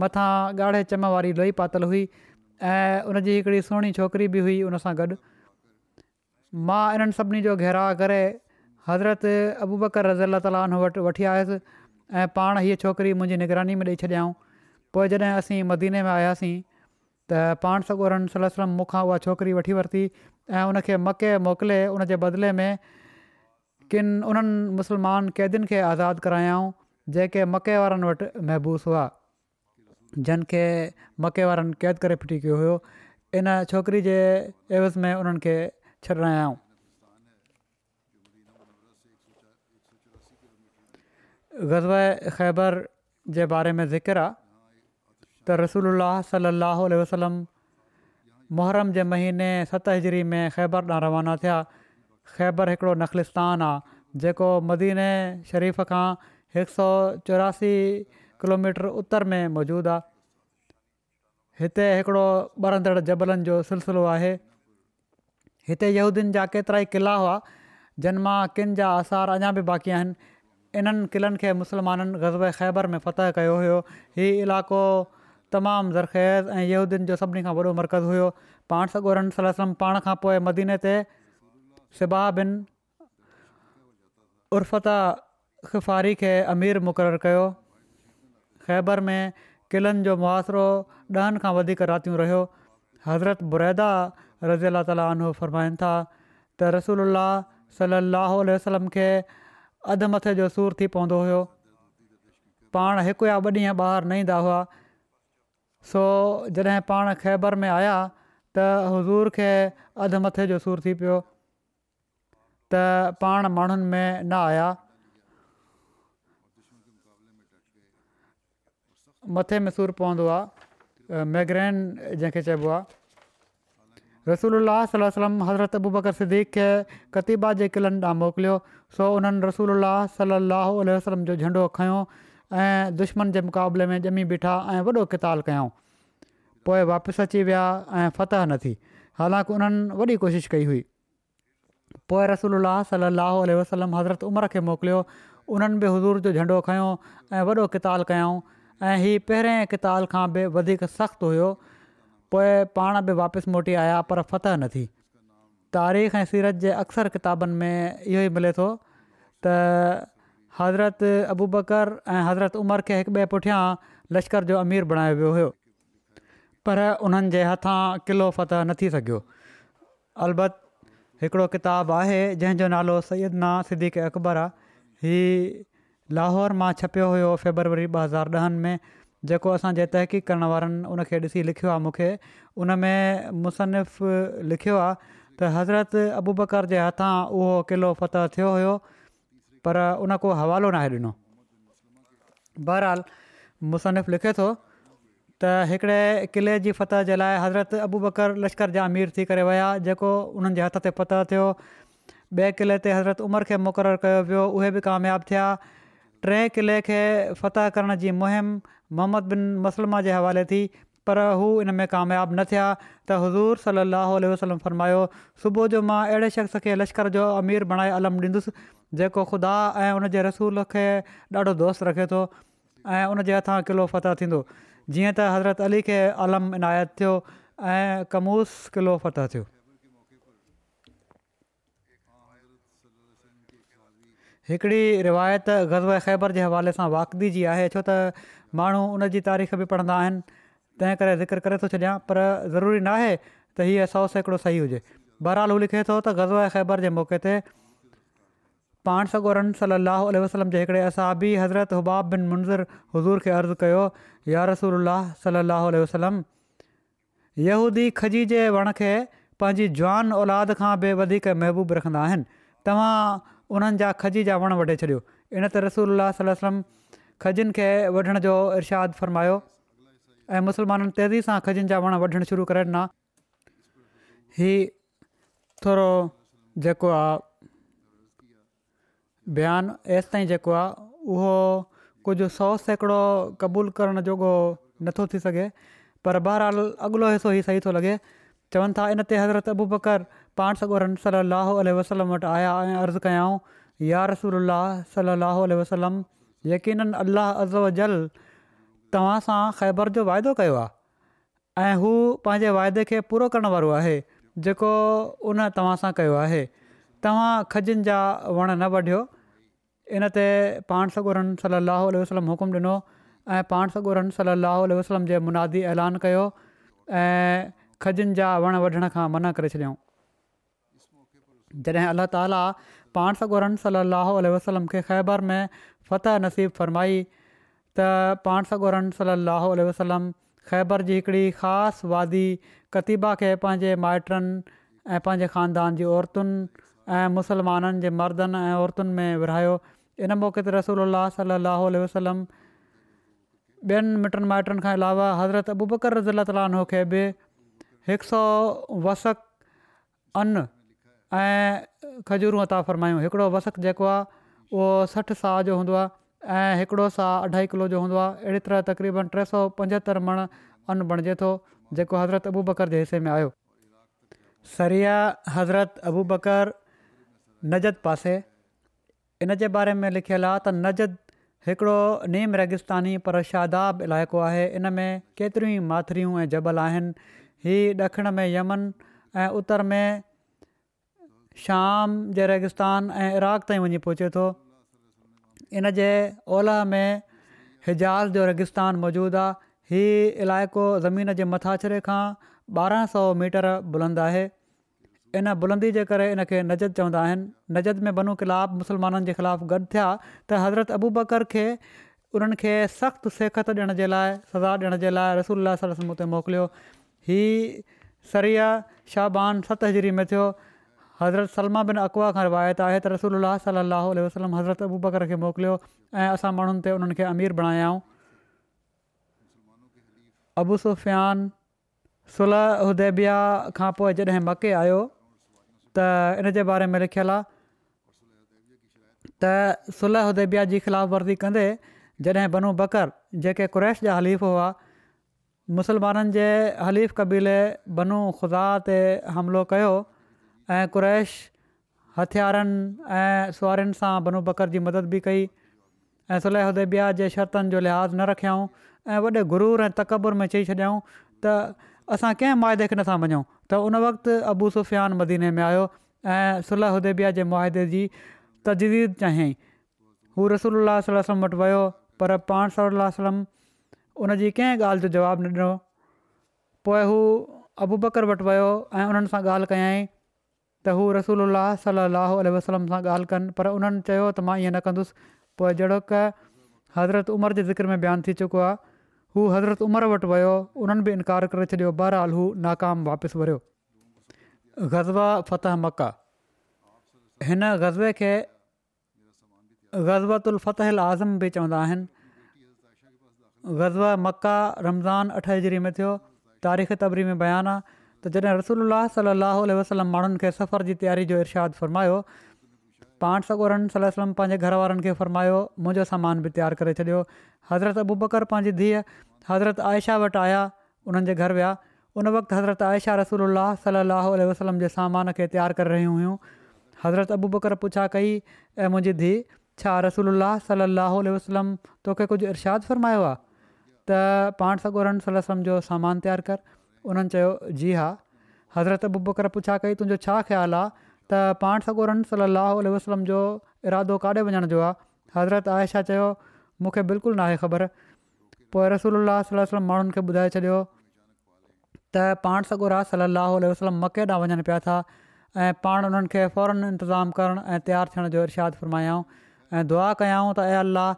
मथां ॻाढ़े चम वारी लोई पातल हुई ऐं उनजी हिकिड़ी सुहिणी छोकिरी बि हुई उनसां गॾु मां इन्हनि सभिनी जो घेराउ करे हज़रत अबूबकर रज़ ताल वठी आयसि ऐं पाण हीअ छोकिरी मुंहिंजी निगरानी में ॾेई छॾियऊं पोइ जॾहिं असीं मदीने में आयासीं त पाण सगूरन सलम मूंखां उहा छोकिरी वठी वरिती ऐं उनखे मके मोकिले उन जे बदिले में किन उन्हनि मुस्लमान क़ैदियुनि खे आज़ादु करायाऊं जेके मके वारनि वटि महबूस हुआ जिन खे मके वारनि क़ैद करे फिटीक हुओ इन छोकिरी जे अवज़ में उन्हनि खे छॾियो ग़ज़व ख़ैबर जे बारे में ज़िक्र त اللہ सलाहु वसलम मुहर्रम जे महीने सत हजरी में ख़ैबर ॾांहुं रवाना थिया ख़ैबर हिकिड़ो नख़लिस्तान आहे जेको मदीने शरीफ़ खां हिकु सौ चौरासी किलोमीटर उतर में मौजूदु आहे हिते हिकिड़ो ॿरंदड़ जबलनि जो सिलसिलो आहे हिते यहूदियन जा केतिरा ई क़िला हुआ जिन मां किनि जा आसार अञा बि बाक़ी आहिनि इन्हनि क़िलनि खे मुसलमाननि ग़ज़बे ख़ैबर में फतह कयो हुयो इहो इलाइक़ो तमामु ज़रख़ैज़ ऐंहूदियुनि जो सभिनी खां वॾो मर्कज़ु हुयो पाण सॻोरम पाण खां पोइ मदीने ते बिन उर्फ़ता ख़िफ़ारी खे अमीर मुक़ररु कयो ख़ैबर में किलनि जो मुआासिरो ॾहनि खां वधीक रातियूं रहियो हज़रत बुरैदा रज़ी अला तालीन फरमाइनि था त रसूल अल्ला सलाहु वसलम खे अधु मथे जो सूर थी पवंदो हुओ पाण हिकु या ॿ ॾींहं ॿाहिरि न ईंदा हुआ सो जॾहिं पाण ख़ैबर में आया त हज़ूर खे अधु मथे जो सूर थी पियो त पाण माण्हुनि में न आया मथे में सूरु पवंदो आहे मैग्रेन जंहिंखे चइबो आहे रसूल सल वलम हज़रत अबूबर सदीक खे कतीबा जे किलनि ॾांहुं मोकिलियो सो उन्हनि रसूल सलाहु उल्ह वसलम जो झंडो खयों ऐं दुश्मन जे मुक़ाबले में ॼमी बीठा ऐं वॾो किताल कयऊं पोइ वापसि अची विया ऐं फतह न थी हालांकि उन्हनि वॾी कोशिशि कई हुई पोइ रसूल सल अल वसलम हज़रत उमर खे मोकिलियो उन्हनि बि हुज़ूर जो झंडो खयों ऐं वॾो किताल कयूं ऐं हीउ पहिरें किताब खां बि वधीक सख़्तु हुयो पोइ पाण बि वापसि मोटी आया पर फ़त न थी तारीख़ ऐं सीरत जे अक्सर किताबनि में इहो ई मिले थो त हज़रत अबू बकर ऐं हज़रत उमर खे हिक ॿिए पुठियां लश्कर जो अमीर बणायो वियो हुयो पर उन्हनि जे हथां किलो फ़तह न थी सघियो अलबत हिकिड़ो किताबु आहे जंहिंजो नालो सयदना सिद्दीक अकबर आहे लाहौर मां छपियो हुयो फेबरवरी ॿ हज़ार ॾहनि में जेको असांजे तहक़ीक़ करण वारनि उनखे ॾिसी लिखियो आहे मूंखे उन में मुसनिफ़ लिखियो आहे त हज़रत अबू बकर जे हथां उहो क़िलो फत थियो हुयो पर उन को हवालो न आहे ॾिनो बहरहाल मुसनफ़ लिखे थो त हिकिड़े किले जी फतह जे लाइ हज़रत अबू बकर लश्कर जा अमीर थी करे विया जेको उन्हनि जे हथ ते फत थियो ॿिए किले ते हज़रत उमिरि खे मुक़ररु कयो वियो उहे बि कामियाबु थिया टे क़िले खे फ़तह करण जी मुहिम मोहम्मद बिन मुसलमा जे हवाले थी पर हू इन में कामियाबु न थिया त हज़ूर सली अलाह वसलम फ़रमायो सुबुह जो मां अहिड़े शख़्स खे लश्कर जो अमीर बणाए अलम ॾींदुसि जेको ख़ुदा ऐं उन जे रसूल खे ॾाढो दोस्त रखे थो ऐं उनजे हथां क़िलो फ़तह थींदो जीअं त हज़रत अली खे अलम इनायत थियो ऐं कमूस क़िलो फ़तह थियो हिकिड़ी रिवायत ग़ज़ब ख़ैबर जे हवाले सां वाक़दी जी आहे छो त माण्हू उन जी तारीख़ बि पढ़ंदा आहिनि तंहिं करे ज़िक्र करे थो छॾियां पर ज़रूरी न आहे त इहे सौ हिकिड़ो सही हुजे बहरहाल हू लिखे थो त गज़ो ख़ैबर जे मौक़े ते पाण सगोरन सलाहु उल्ह वसलम जे हिकिड़े असाबी हज़रत हुबाब बिन मुंज़र हज़ूर खे अर्ज़ु कयो या रसूल सलाहु वसलम यहूदी खजी जे वण खे पंहिंजी जवान औलाद खां बि वधीक महबूबु रखंदा आहिनि उन्हनि जा खजी जा वण वढे छॾियो इन ते रसूलम खजनि खे वढण जो इरशादु फरमायो ऐं मुस्लमाननि तेज़ी सां खजनि जा वण वढणु शुरू करे ॾिना ही थोरो जेको आहे बयानु एसि ताईं जेको आहे उहो कुझु क़बूलु करण जोॻो नथो थी सघे पर बहरहाल अॻिलो हिसो ई सही थो लॻे चवनि था इन ते हज़रत अबू बकर पाण सगोरन सलाहु आल वसलम वटि आया ऐं अर्ज़ु कयाऊं यार रसूल सलाहु आल वसलम यकीन अलाह अज़ जल तव्हां सां ख़ैबर जो वाइदो कयो आहे ऐं हू पंहिंजे वाइदे खे पूरो करण वारो आहे जेको उन तव्हां सां कयो आहे तव्हां खजिनि जा वण न वढियो इनते पाण सॻोरनि सलाहु वसलम हुकुमु ॾिनो ऐं पाण सॻोरनि सलह वसलम जे मुनादी ऐलान कयो ऐं खजनि जा वणु वढण खां मना करे छॾियऊं जॾहिं अलाह ताला पाण साॻोरम सल वसलम खे ख़ैबर में फ़तह नसीबु फ़रमाई त पाण सागरम सलाह वसलम ख़ैबर जी हिकिड़ी ख़ासि वादी कतिबा खे पंहिंजे माइटनि ऐं पंहिंजे ख़ानदान जी औरतुनि ऐं मुसलमाननि जे मर्दनि ऐं औरतुनि में विरायो इन मौक़े ते रसूल सल वसलम ॿियनि मिटनि माइटनि खां अलावा हज़रत अबूबकर रज़ील ताले बि हिक सौ वस अन ऐं खजूरूं अता फ़रमायूं हिकिड़ो वसत जेको आहे उहो सठि सा जो हूंदो आहे ऐं हिकिड़ो सा अढाई किलो जो हूंदो आहे अहिड़ी तरह तक़रीबन टे सौ पंजहतरि मण अनु बणिजे थो जेको हज़रत अबू बकर जे हिसे में आयो सरिया हज़रत अबू बकर नजद पासे इन जे बारे में लिखियलु आहे त नज हिकिड़ो नीम रेगिस्तानी पर शादाब इलाइक़ो आहे इन में केतिरियूं ई माथरियूं ऐं जबल आहिनि हीअ ॾखिण में यमन ऐं उतर में शाम जे रेगिस्तान ऐं इराक ताईं वञी पहुचे थो इनजे ओला में हिजाज़ जो रेगिस्तान मौजूदु आहे हीउ इलाइक़ो ज़मीन जे मथाछिरे खां ॿारहं सौ मीटर बुलंद आहे इन बुलंदी जे करे इन खे नज चवंदा आहिनि नजत में बनू किलाब मुसलमाननि जे ख़िलाफ़ु गॾु थिया त हज़रत अबूबकर खे उन्हनि खे सख़्तु सिखत ॾियण जे लाइ सज़ा ॾियण जे लाइ रसूल ते मोकिलियो हीअ सरीअ शाहबान सत हज़री में थियो हज़रत सलमा बिन अकवा खां रिवायत आहे त रसूल सलाहु वसलम हज़रत अबू बकर खे मोकिलियो ऐं असां माण्हुनि ते उन्हनि खे अमीर बणायाऊं अबू सुफ़ियान सुलह उदेबिया खां पोइ जॾहिं मके आयो त इन जे बारे में लिखियलु आहे त सुलह उदेबिया जी ख़िलाफ़ वर्ज़ी कंदे जॾहिं बनू बकर जेके कुरैश जा हलीफ़ हुआ मुसलमाननि जे हलीफ़ कबीले बनू ख़ुदा ते हमिलो कयो ऐं कुरैश हथियारनि ऐं सुहरनि सां बनू बकर जी मदद बि कई ऐं सुलह उदेबिया जे शर्तनि जो लिहाज़ न रखियाऊं ऐं वॾे घुरूर ऐं तकबुर में चई छॾियाऊं त असां कंहिं मुआदे खे नथा मञूं त उन वक़्तु अबू सुफ़ियान मदीने में आयो ऐं सुलह उदेबिया जे मुहिदे जी तजदीद चाही हू वसलम वटि वियो पर पाण सलाहु वसलम उन जी कंहिं ॻाल्हि जो जवाबु न ॾिनो पोइ हू अबू बकर वटि वियो ऐं उन्हनि सां ॻाल्हि त हू रसूल صلى सलाहु वसलम सां ॻाल्हि कनि पर उन्हनि चयो त मां ईअं न कंदुसि पोइ जहिड़ो का हज़रत उमिरि जे ज़िक्र में बयानु थी चुको आहे हू हज़रत उमिरि वटि वियो उन्हनि बि इनकार करे छॾियो बहरहाल हू नाकाम वापसि वरियो ग़ज़वा फ़तह मका हिन ग़ज़वे खे ग़ज़बतल फ़तेहल आज़म बि चवंदा आहिनि ग़ज़ा मक्का रमज़ान अठ जरी में थियो तारीख़ तबरी में बयानु आहे त जॾहिं रसूल सलाहु वसलम माण्हुनि खे सफ़र जी तयारी जो इर्शादु फ़रमायो पाण सॻोरन सलम पंहिंजे घर वारनि खे फ़रमायो मुंहिंजो सामान बि तयारु करे छॾियो हज़रत अबू बकर पंहिंजी धीअ हज़रत आयशा वटि आया उन्हनि जे घर विया उन वक़्तु हज़रत आयशा रसूल सलाहु वसलम जे सामान खे तयारु करे रहियूं हुयूं हज़रत अबू बकर पुछा कई ऐं मुंहिंजी धीउ छा रसूल सलाहु वसलम तोखे कुझु इर्शादु फ़रमायो आहे त पाण सॻोरन सलम जो सामान तयारु कर उन्हनि चयो जी हा हज़रत अबू बकर पुछा कई तुंहिंजो छा ख़्यालु आहे त पाण सगुरनि सलाहु वसलम जो इरादो काॾे वञण जो आहे हज़रत आयशा चयो मूंखे बिल्कुलु नाहे ख़बर पोइ रसूल सल वलम माण्हुनि खे ॿुधाए छॾियो त पाण सगुरा सलाहु वसलम मके केॾांहुं वञनि पिया था ऐं पाण उन्हनि खे फ़ौरन इंतज़ाम करणु ऐं तयारु थियण जो इरशादु ऐं दुआ कयाऊं त ऐं अलाह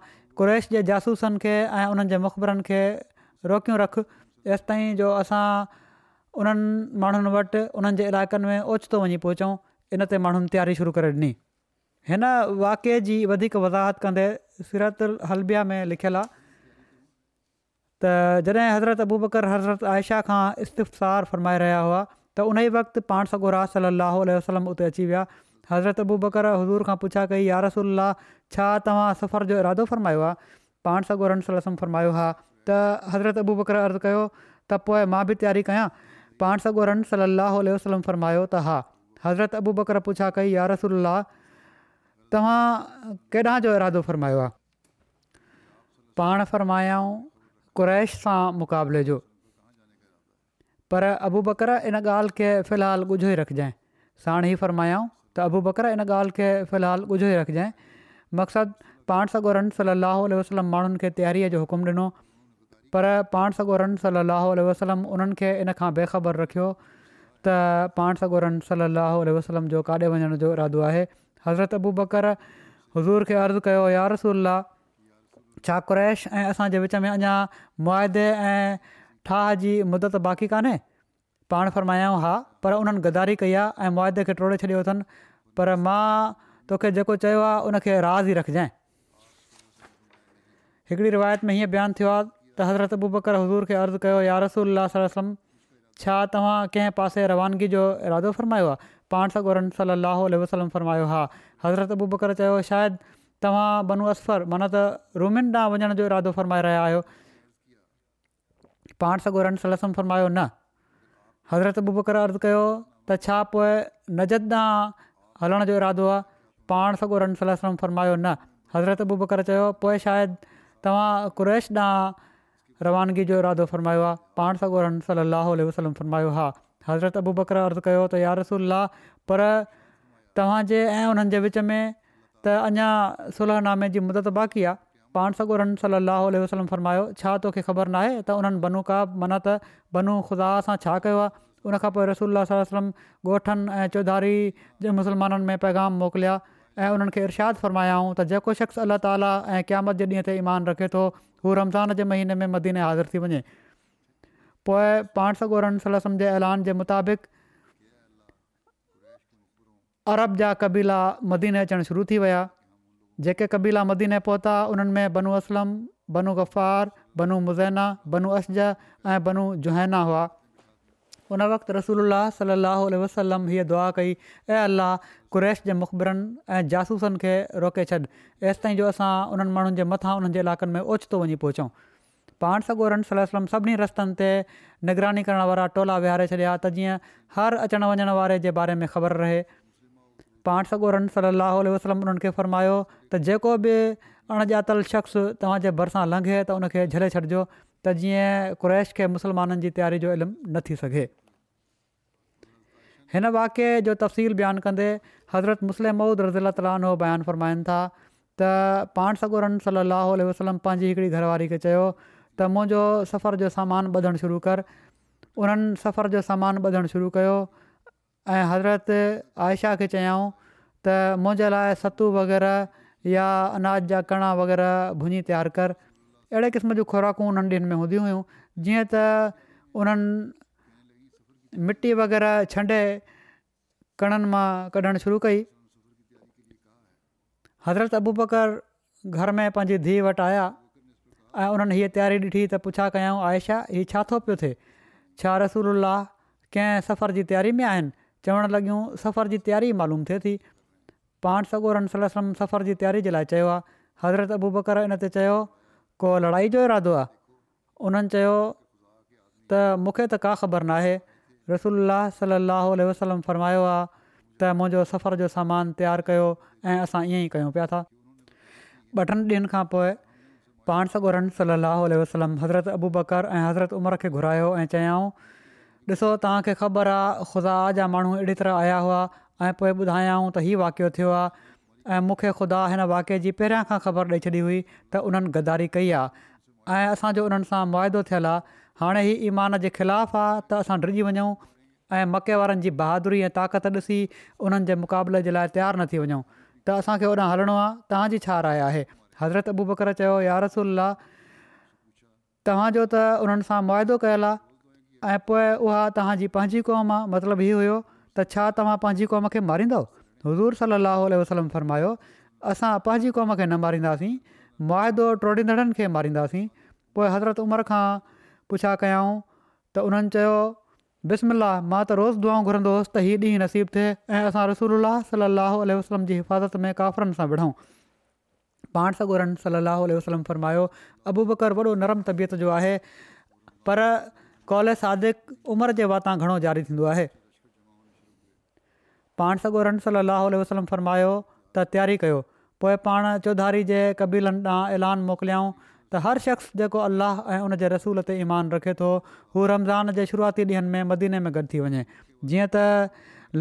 कुरैश जे जासूसनि खे ऐं उन्हनि जे मुखबरनि खे रोकियूं रख तेसि ताईं जो असां उन्हनि माण्हुनि वटि उन्हनि जे इलाइक़नि में ओचितो वञी पहुचऊं इनते माण्हुनि तयारी शुरू करे ॾिनी हिन वाक़े जी वधीक वज़ाहत कंदे सीरत हलबिया में लिखियलु आहे त जॾहिं हज़रत अबू बकर हज़रत आयशा खां इस्तफ़सार फरमाए रहिया हुआ त उन ई वक़्तु पाण सां गास वसलम उते अची विया हज़रत अबू बकर हज़ूर खां पुछा कई यारसल छा तव्हां सफ़र जो इरादो फरमायो आहे पाण साॻो रमसो फरमायो आहे त हज़रत अबू बकरु अर्ज़ु कयो त पोइ मां बि तयारी कयां पाण सॻो रन सलाहु उल्ह वसलम फ़र्मायो त हा हज़रत अबू ॿकर पुछा कई यार रसला तव्हां केॾा जो इरादो फ़रमायो आहे पाण फ़र्मायाऊं क़रैश सां मुक़ाबले जो पर अबू ॿकर इन ॻाल्हि खे फ़िलहालु ॻुझो ई रखिजांइ साण ई फ़र्मायाऊं त अबू ॿकर इन ॻाल्हि खे फ़िलहालु ॻुझो ई रखिजांइ मक़सदु पाण सां रन सलाहु उलम माण्हुनि खे जो ॾिनो पर पाण सगोरन सली अलाहुल वसलम उन्हनि खे इन खां बेखबर रखियो त पाण सॻो रन सलाहु वसलम जो काॾे वञण जो इरादो आहे हज़रत अबू बकर हज़ूर खे अर्ज़ु कयो यार रसूल छाकुरैश ऐं असांजे विच में अञा मुआदे ऐं ठाह जी मुदत बाक़ी कोन्हे पाण फरमायाऊं हा पर उन्हनि गदारी कई आहे ऐं मुआदे खे टोड़े छॾियो अथनि पर मां तोखे जेको चयो आहे उन राज़ राज़ी रखजांइ हिकिड़ी रिवायत में हीअं बयानु थियो आहे त हज़रत बु बकर हज़ूर खे अर्ज़ु कयो यार रसूल वसलम छा तव्हां कंहिं पासे रवानगी जो इरादो फ़रमायो आहे पाण सां गन सली अलसलम फ़रमायो हा हज़रत बु बकर चयो शायदि तव्हां बनू असफर माना त रूमिन ॾांहुं वञण जो इरादो फ़रमाए रहिया आहियो पाण सॻो रंग सलसम फ़रमायो न हज़रत बुबकर अर्ज़ु कयो त छा पोइ नजत ॾांहुं हलण जो इरादो आहे पाण सॻो रंग सलम फ़रमायो न हज़रत बुबकर चयो पोइ शायदि तव्हां कुरैश ॾांहुं रवानगी जो इरादो फ़रायो आहे पाण सॻो रन सलाहु वसलम फरमायो हा हज़रत अबू बकर अर्ज़ु कयो त यार रसूल पर तव्हांजे ऐं उन्हनि जे विच में त अञा सुलहनामे जी मुदत बाक़ी आहे पाण सॻोरन सलाहु वसलम फरमायो छा तोखे ख़बर नाहे त उन्हनि बनू का माना त बनू ख़ुदा सां छा कयो आहे उनखां पोइ रसोल्ला वसलम ॻोठनि ऐं चौधारी जे मुस्लमाननि में पैगाम मोकिलिया ऐं उन्हनि खे इरशाद फ़रमायाऊं त जेको शख़्स अलाह ताला ऐं क़यामत जे ॾींहं ते ईमानु रखे थो हू रमज़ान जे महीने में मदीने हाज़िर थी वञे पोइ पाण सगोर सलम जे ऐलान जे मुताबिक़ अरब जा कबीला मदीने अचणु शुरू थी विया जेके कबीला मदीने पहुता उन्हनि में बनू असलम बनू ग़फार बनू मुज़ैना बनू अशज ऐं बनू जुहैना हुआ उन वक़्तु रसूल सलाहु उल वसलम हीअ दुआ कई ऐं अलाह कुरैश जे मुख़बरनि ऐं जासूसनि खे रोके छॾ एसि ताईं जो असां उन्हनि माण्हुनि जे मथां उन्हनि जे इलाइक़नि में ओचितो वञी पहुचूं पाण सगोरन सलम वलम सभिनी रस्तनि ते निगरानी करण वारा टोला विहारे छॾिया त जीअं हर अचण वञणु वारे जे बारे में ख़बर रहे पाण सॻोरन सलाहु वसलम उन्हनि खे फ़र्मायो त जेको बि अणॼातलु शख़्स तव्हांजे भरिसां लंघे त उनखे झले छॾिजो त जीअं कुरैश खे मुसलमाननि जी तयारी जो इल्मु न थी सघे हिन वाकिए जो तफ़सील बयानु कंदे हज़रत मुस्लिम महूद रज़ील तलान उहो बयानु फ़रमाइनि था त पाण सॻोरन सली वसलम पंहिंजी हिकिड़ी घरवारी खे चयो त मुंहिंजो सफ़र जो सामान ॿधणु शुरू कर उन्हनि सफ़र जो सामान ॿधणु शुरू कयो ऐं हज़रत आयशा खे चयाऊं त मुंहिंजे लाइ सतू वग़ैरह या अनाज जा कणा वग़ैरह भुञी तयारु कर अहिड़े क़िस्म जूं खुराकूं नंढनि में हूंदी हुयूं जीअं त उन्हनि मिटी वग़ैरह छंडे कणनि मां कढणु शुरू कई हज़रत अबू बकर घर में पंहिंजी धीउ वटि आया ऐं उन्हनि हीअ तयारी ॾिठी त पुछा कयूं आयशा हीउ छा थो पियो थिए छा रसूल कंहिं सफ़र जी तयारी में आहिनि चवणु लॻियूं सफ़र जी त्यारी मालूम थिए थी पाण सगोरम सफ़र जी तयारी जे लाइ चयो आहे हज़रत अबू बकर हिन ते चयो को लड़ाई जो इरादो आहे उन्हनि चयो त मूंखे त का ख़बर नाहे रसोल्ला सलाहु उल वसलम फरमायो आहे त मुंहिंजो सफ़र जो सामान तयारु कयो ऐं असां ईअं ई कयूं पिया था ॿ टिनि ॾींहनि खां पोइ पाण सां सलाहु वसलम हज़रत अबू बकर ऐं हज़रत उमिरि खे घुरायो ऐं चयाऊं ॾिसो तव्हांखे ख़बर आहे ख़ुदा जा माण्हू अहिड़ी तरह आया हुआ ऐं पोइ ॿुधायऊं त हीउ वाक़ियो ऐं मूंखे ख़ुदा हिन वाके जी पहिरियां खां ख़बर ॾेई छॾी हुई त उन्हनि गदारी कई आहे ऐं असांजो उन्हनि सां मुआइदो थियलु आहे हाणे ईमान जे ख़िलाफ़ आहे त असां डिॼी वञूं ऐं मके वारनि जी बहादुरी ऐं ताक़त ॾिसी उन्हनि जे मुक़ाबले जे लाइ तयारु न थी वञूं त असांखे होॾां हलणो आहे तव्हांजी छा आहे हज़रत अबू बकर चयो यार रसुल्ला तव्हांजो त उन्हनि सां मुआदो कयल आहे ऐं पोइ उहा तव्हांजी पंहिंजी क़ौम मतिलबु हीअ हुयो त छा तव्हां पंहिंजी क़ौम खे मारींदव हज़ूर सलाहु वसलम फ़रमायो असां पंहिंजी क़ौम खे न मारींदासीं मुआदो ट्रोड़ींदड़नि खे मारींदासीं पोइ हज़रत उमिरि खां पुछा कयूं त उन्हनि चयो बिस्मला मां त रोज़ु दुआऊं घुरंदो हुअसि त हीउ ॾींहुं नसीबु थिए ऐं असां रसूल सलाहु वसलम जी हिफ़ाज़त में काफ़िरनि सां विढऊं पाण सां सलाहु वसलम फ़रमायो अबू बकर वॾो नरम तबियत जो आहे पर कॉल सादिक उमिरि जे वाता घणो ज़ारी थींदो आहे पाण सॻो रमसल अलाह वसलम फ़रमायो त तयारी कयो पोइ पाण चौधारी जे कबीलनि ॾांहुं ऐलान मोकिलियाऊं त हर शख़्स जेको अलाह ऐं उन रसूल ते ईमान रखे थो हू रमज़ान जे शुरूआती ॾींहंनि में मदीने में गॾु थी वञे जीअं त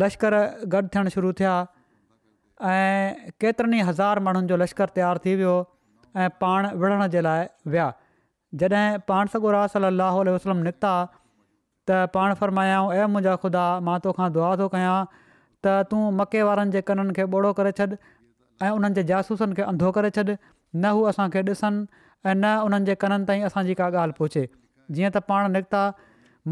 लश्कर गॾु थियणु शुरू थिया ऐं केतिरनि हज़ार माण्हुनि जो लश्करु तयारु थी वियो ऐं पाण विढ़ण जे लाइ विया जॾहिं पाण सॻो वसलम निकिता त पाण फ़रमायाऊं ऐं मुंहिंजा खुदा मां तोखां दुआ थो कयां त तूं मके वारनि जे कननि खे ॿोड़ो करे छॾ ऐं उन्हनि जे जासूसनि खे अंधो करे छॾि न हू असांखे ॾिसनि ऐं न उन्हनि जे कननि ताईं असांजी का ॻाल्हि पहुचे जीअं त पाण निकिता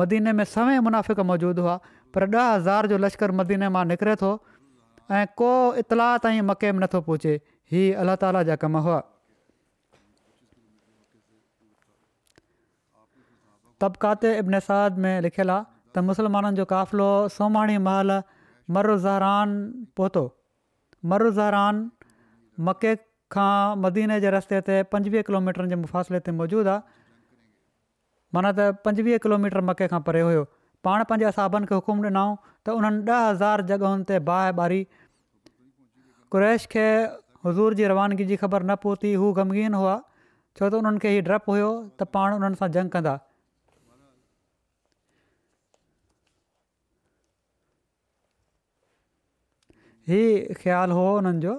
मदीने में सवें मुनाफ़िक मौजूदु हुआ पर ॾह हज़ार जो लश्कर मदीने मां निकिरे थो ऐं को इतला ताईं मके में नथो पहुचे ही अलाह ताला जा कम हुआ तबिकाते इब्निशाद में लिखियलु आहे त मुसलमाननि जो काफ़िलो सोमाणी महल मर ज़हरान पहुतो मरान मके खां मदीने जे रस्ते ते पंजुवीह किलोमीटर जे मुफ़ासिले ते मौजूदु आहे माना त पंजवीह किलोमीटर मके खां परे हुयो पाण पंहिंजे असाबनि खे हुकुम ॾिनऊं त उन्हनि ॾह हज़ार जॻहियुनि ते बाहि ॿारी कुरेश खे हज़ूर जी रवानगी जी ख़बर न पहुती हू गमगीन हुआ छो त उन्हनि खे हीउ डपु हुयो त पाण उन्हनि सां जंग कंदा हीअ ख़्यालु हुओ हुननि जो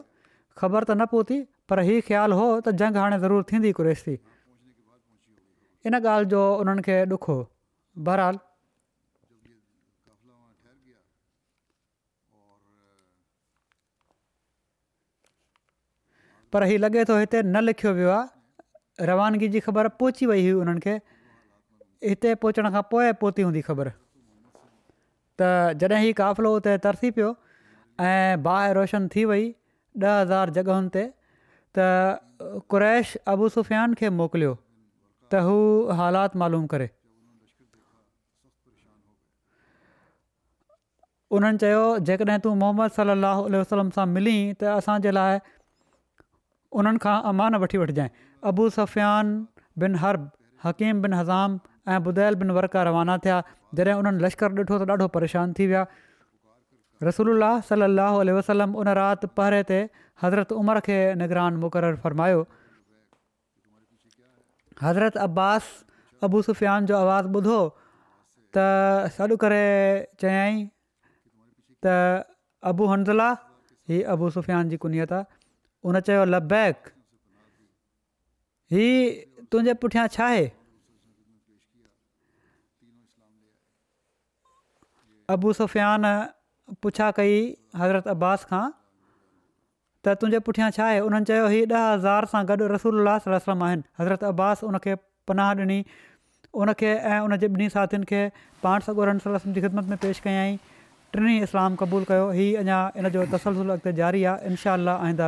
ख़बर त न पहुती पर हीउ ख़्यालु हुओ त जंग हाणे ज़रूरु थींदी क्रेस थी इन ॻाल्हि जो उन्हनि खे ॾुखो बरहाल पर हीउ लॻे थो हिते न लिखियो वियो आहे रवानगी जी ख़बर पहुची वई हुई उन्हनि खे हिते पहुचण खां पोइ पहुती हूंदी ख़बर त जॾहिं ई काफ़िलो हुते तरसी पियो ऐं बाहि रोशन थी वई ॾह हज़ार जॻहियुनि ते त क्रैश अबु सुफ़ियान खे मोकिलियो त हू हालात मालूम करे उन्हनि चयो जेकॾहिं तूं मोहम्मद सलाहु वसलम सां मिली त असांजे लाइ उन्हनि खां अमानु वठी वठजांइ अबू सफ़ियान बिन हर्ब हकीम बिन हज़ाम ऐं बुदैल बिन वरका रवाना थिया जॾहिं उन्हनि लश्कर ॾिठो त ॾाढो परेशान थी विया रसूल सलाहु वसलम उन राति पहरे ते हज़रत उमर खे निगरान मुक़ररु फरमायो हज़रत अब्बास अबू सुफ़ियान जो आवाज़ु ॿुधो त सॾु करे चयाई त अबू हंज़ला ही अबू सुफ़ियान जी कुनियत आहे उन चयो लब बैक ही तुंहिंजे पुठियां छा आहे अबू सुफ़ियान पुछा कई हज़रत अब्बास खां त तुंहिंजे पुठियां छा आहे उन्हनि चयो हीउ ॾह हज़ार सां गॾु रसूल आहिनि हज़रत अब्बास उनखे पनाह ॾिनी उनखे ऐं उनजे ॿिन्ही साथियुनि खे पाण सगुर जी ख़िदमत में पेश कयई टिनी इस्लाम क़बूल कयो हीउ अञा इनजो तसलसल अॻिते जारी आहे इनशा आईंदा